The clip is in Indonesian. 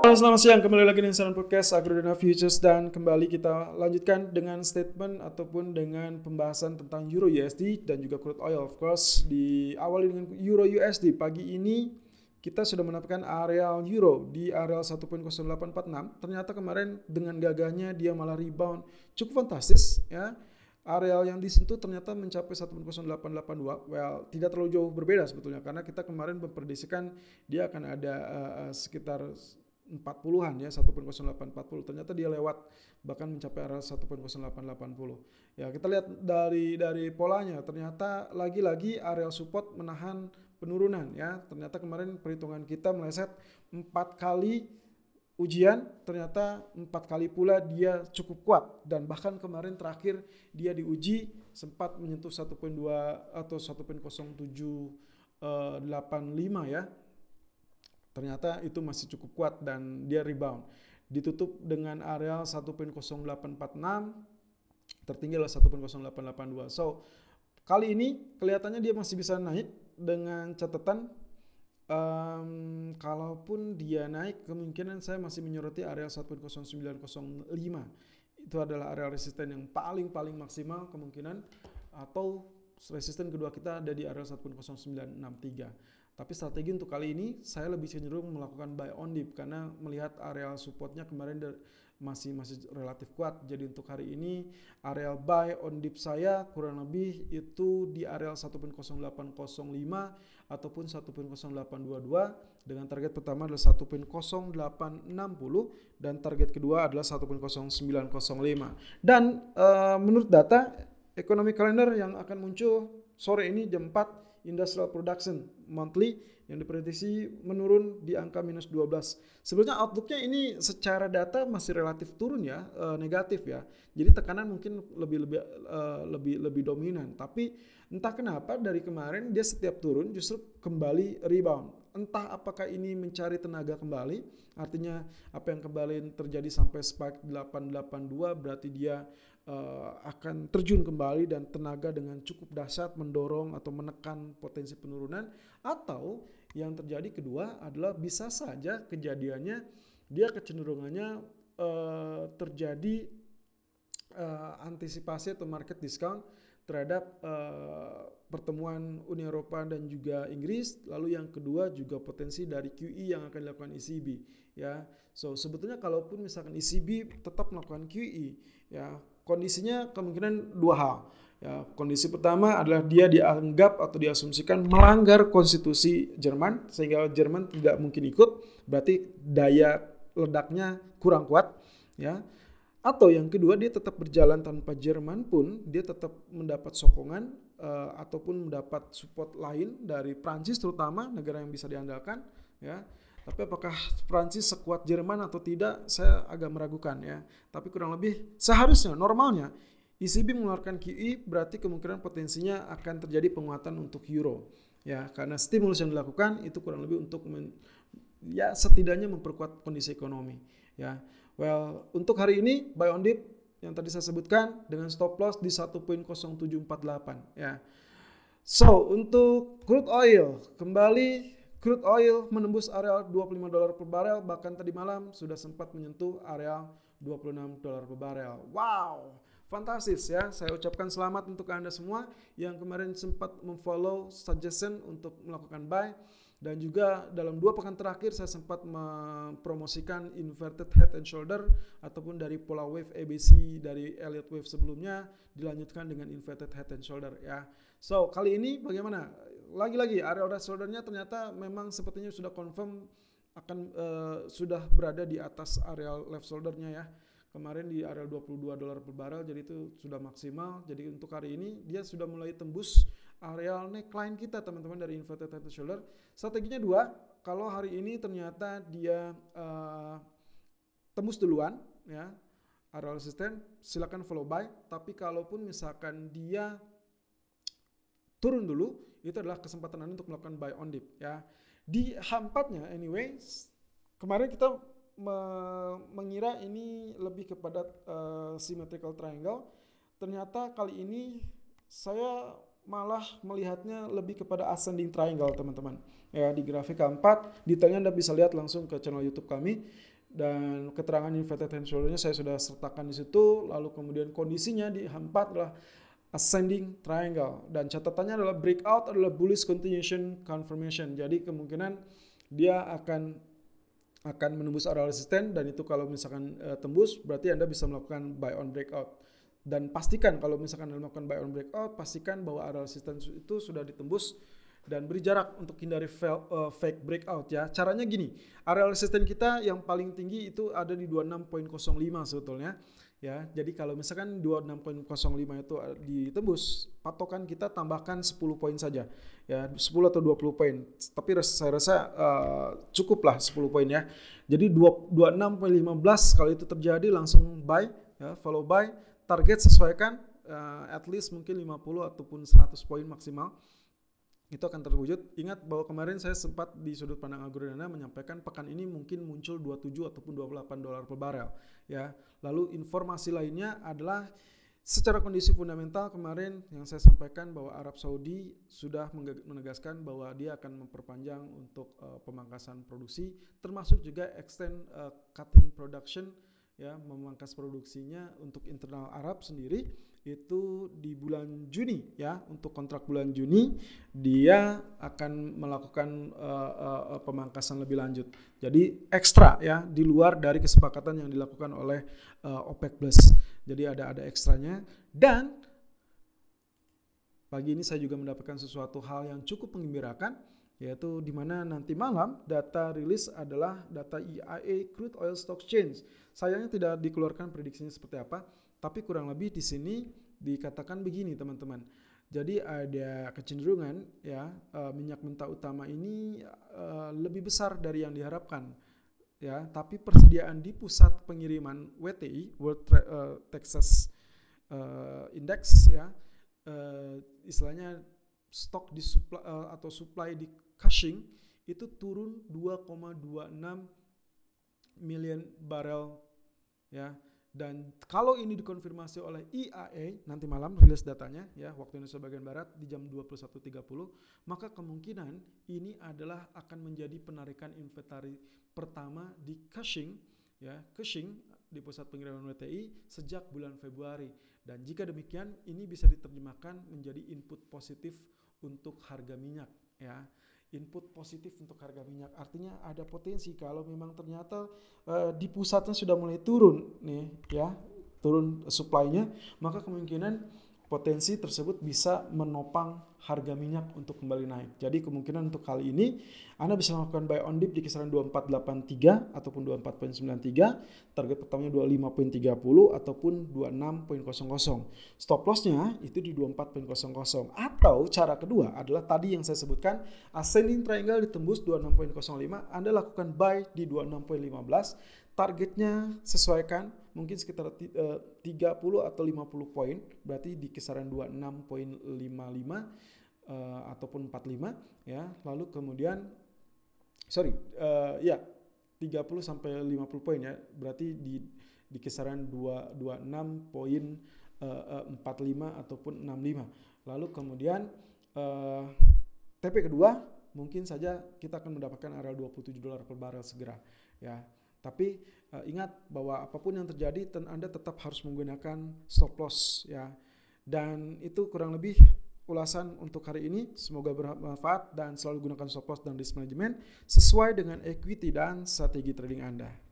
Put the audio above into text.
Halo selamat siang, kembali lagi di Insan Podcast Agrodana Futures dan kembali kita lanjutkan dengan statement ataupun dengan pembahasan tentang Euro USD dan juga crude oil. Of course di awal dengan Euro USD pagi ini kita sudah mendapatkan areal euro di areal 1.0846 ternyata kemarin dengan gagahnya dia malah rebound. Cukup fantastis ya. Areal yang disentuh ternyata mencapai 1.0882 well tidak terlalu jauh berbeda sebetulnya karena kita kemarin memprediksikan dia akan ada uh, sekitar 40-an ya 1.0840 ternyata dia lewat bahkan mencapai area 1.0880 ya kita lihat dari dari polanya. Ternyata lagi-lagi area support menahan penurunan ya. Ternyata kemarin perhitungan kita meleset empat kali ujian. Ternyata empat kali pula dia cukup kuat. Dan bahkan kemarin terakhir dia diuji sempat menyentuh 1.2 atau 1.0785 ya Ternyata itu masih cukup kuat dan dia rebound. Ditutup dengan area 1.0846, tertinggi adalah 1.0882. So, kali ini kelihatannya dia masih bisa naik dengan catatan um, kalaupun dia naik kemungkinan saya masih menyoroti area 1.0905 itu adalah area resisten yang paling paling maksimal kemungkinan atau resisten kedua kita ada di area 1.0963 tapi strategi untuk kali ini saya lebih cenderung melakukan buy on dip karena melihat area supportnya kemarin masih masih relatif kuat. Jadi untuk hari ini area buy on dip saya kurang lebih itu di area 1.0805 ataupun 1.0822 dengan target pertama adalah 1.0860 dan target kedua adalah 1.0905. Dan uh, menurut data ekonomi kalender yang akan muncul sore ini jam 4 industrial production monthly yang diprediksi menurun di angka minus 12. Sebenarnya outlooknya ini secara data masih relatif turun ya, e, negatif ya. Jadi tekanan mungkin lebih lebih e, lebih lebih dominan. Tapi entah kenapa dari kemarin dia setiap turun justru kembali rebound. Entah apakah ini mencari tenaga kembali, artinya apa yang kembali terjadi sampai spike 882 berarti dia uh, akan terjun kembali dan tenaga dengan cukup dahsyat mendorong atau menekan potensi penurunan atau yang terjadi kedua adalah bisa saja kejadiannya dia kecenderungannya uh, terjadi uh, antisipasi atau market discount terhadap uh, pertemuan Uni Eropa dan juga Inggris. Lalu yang kedua juga potensi dari QE yang akan dilakukan ECB ya. So sebetulnya kalaupun misalkan ECB tetap melakukan QE ya kondisinya kemungkinan dua hal. Ya, kondisi pertama adalah dia dianggap atau diasumsikan melanggar konstitusi Jerman sehingga Jerman tidak mungkin ikut, berarti daya ledaknya kurang kuat, ya. Atau yang kedua dia tetap berjalan tanpa Jerman pun dia tetap mendapat sokongan uh, ataupun mendapat support lain dari Prancis terutama negara yang bisa diandalkan, ya tapi apakah Prancis sekuat Jerman atau tidak, saya agak meragukan ya. Tapi kurang lebih seharusnya normalnya ECB mengeluarkan QE berarti kemungkinan potensinya akan terjadi penguatan untuk euro ya karena stimulus yang dilakukan itu kurang lebih untuk men, ya setidaknya memperkuat kondisi ekonomi ya. Well, untuk hari ini buy on dip yang tadi saya sebutkan dengan stop loss di 1.0748 ya. So, untuk crude oil kembali Crude oil menembus area 25 dolar per barel, bahkan tadi malam sudah sempat menyentuh area 26 dolar per barel. Wow, fantastis ya. Saya ucapkan selamat untuk Anda semua yang kemarin sempat memfollow suggestion untuk melakukan buy. Dan juga dalam dua pekan terakhir saya sempat mempromosikan inverted head and shoulder ataupun dari pola wave ABC dari Elliott wave sebelumnya dilanjutkan dengan inverted head and shoulder ya. So kali ini bagaimana? Lagi-lagi area order shouldernya ternyata memang sepertinya sudah confirm akan uh, sudah berada di atas area left shouldernya ya. Kemarin di area 22 dolar per barrel jadi itu sudah maksimal. Jadi untuk hari ini dia sudah mulai tembus area neckline kita teman-teman dari inverted head shoulder. Strateginya dua. Kalau hari ini ternyata dia uh, tembus duluan ya area resisten silakan follow buy. Tapi kalaupun misalkan dia turun dulu, itu adalah kesempatan Anda untuk melakukan buy on dip ya. Di hampatnya anyway, kemarin kita me mengira ini lebih kepada uh, symmetrical triangle. Ternyata kali ini saya malah melihatnya lebih kepada ascending triangle teman-teman. Ya di grafik keempat detailnya Anda bisa lihat langsung ke channel YouTube kami dan keterangan inverted hand shoulder saya sudah sertakan di situ lalu kemudian kondisinya di H4 adalah ascending triangle. Dan catatannya adalah breakout adalah bullish continuation confirmation. Jadi kemungkinan dia akan akan menembus area resisten. Dan itu kalau misalkan uh, tembus berarti Anda bisa melakukan buy on breakout. Dan pastikan kalau misalkan Anda melakukan buy on breakout pastikan bahwa area resisten itu sudah ditembus dan beri jarak untuk hindari fail, uh, fake breakout ya. Caranya gini, area resisten kita yang paling tinggi itu ada di 26.05 sebetulnya ya. Jadi kalau misalkan 26.05 itu ditembus, patokan kita tambahkan 10 poin saja ya, 10 atau 20 poin. Tapi saya rasa uh, cukuplah 10 poin ya. Jadi 26.15 kalau itu terjadi langsung buy ya, follow buy, target sesuaikan uh, at least mungkin 50 ataupun 100 poin maksimal itu akan terwujud. Ingat bahwa kemarin saya sempat di sudut pandang agrodana menyampaikan pekan ini mungkin muncul 27 ataupun 28 dolar per barel ya. Lalu informasi lainnya adalah secara kondisi fundamental kemarin yang saya sampaikan bahwa Arab Saudi sudah menegaskan bahwa dia akan memperpanjang untuk uh, pemangkasan produksi termasuk juga extend uh, cutting production ya memangkas produksinya untuk internal Arab sendiri itu di bulan Juni ya untuk kontrak bulan Juni dia akan melakukan uh, uh, pemangkasan lebih lanjut. Jadi ekstra ya di luar dari kesepakatan yang dilakukan oleh uh, OPEC Plus. Jadi ada ada ekstranya dan pagi ini saya juga mendapatkan sesuatu hal yang cukup mengembirakan yaitu di mana nanti malam data rilis adalah data EIA Crude Oil Stock Change. Sayangnya tidak dikeluarkan prediksinya seperti apa, tapi kurang lebih di sini dikatakan begini teman-teman. Jadi ada kecenderungan ya uh, minyak mentah utama ini uh, lebih besar dari yang diharapkan ya, tapi persediaan di pusat pengiriman WTI World uh, Texas Index ya istilahnya stok di supply atau supply di Cushing itu turun 2,26 million barrel ya. Dan kalau ini dikonfirmasi oleh IAE nanti malam rilis datanya ya waktu Indonesia bagian barat di jam 21.30 maka kemungkinan ini adalah akan menjadi penarikan inventory pertama di Cushing ya Cushing di pusat pengiriman WTI sejak bulan Februari. Dan jika demikian ini bisa diterjemahkan menjadi input positif untuk harga minyak ya input positif untuk harga minyak. Artinya ada potensi kalau memang ternyata uh, di pusatnya sudah mulai turun nih ya, turun supply-nya, maka kemungkinan potensi tersebut bisa menopang harga minyak untuk kembali naik. Jadi kemungkinan untuk kali ini Anda bisa melakukan buy on dip di kisaran 2483 ataupun 24.93, target pertamanya 25.30 ataupun 26.00. Stop lossnya itu di 24.00. Atau cara kedua adalah tadi yang saya sebutkan ascending triangle ditembus 26.05, Anda lakukan buy di 26.15 targetnya sesuaikan mungkin sekitar 30 eh, atau 50 poin berarti di kisaran 26.55 uh, eh, ataupun 45 ya. Lalu kemudian sorry uh, ya 30 sampai 50 poin ya. Berarti di di kisaran 2 26 poin uh, 45 ataupun 65 lalu kemudian uh, TP kedua mungkin saja kita akan mendapatkan area 27 dolar per barel segera ya tapi uh, ingat bahwa apa pun yang terjadi Anda tetap harus menggunakan stop loss ya. Dan itu kurang lebih ulasan untuk hari ini. Semoga bermanfaat dan selalu gunakan stop loss dan risk management sesuai dengan equity dan strategi trading Anda.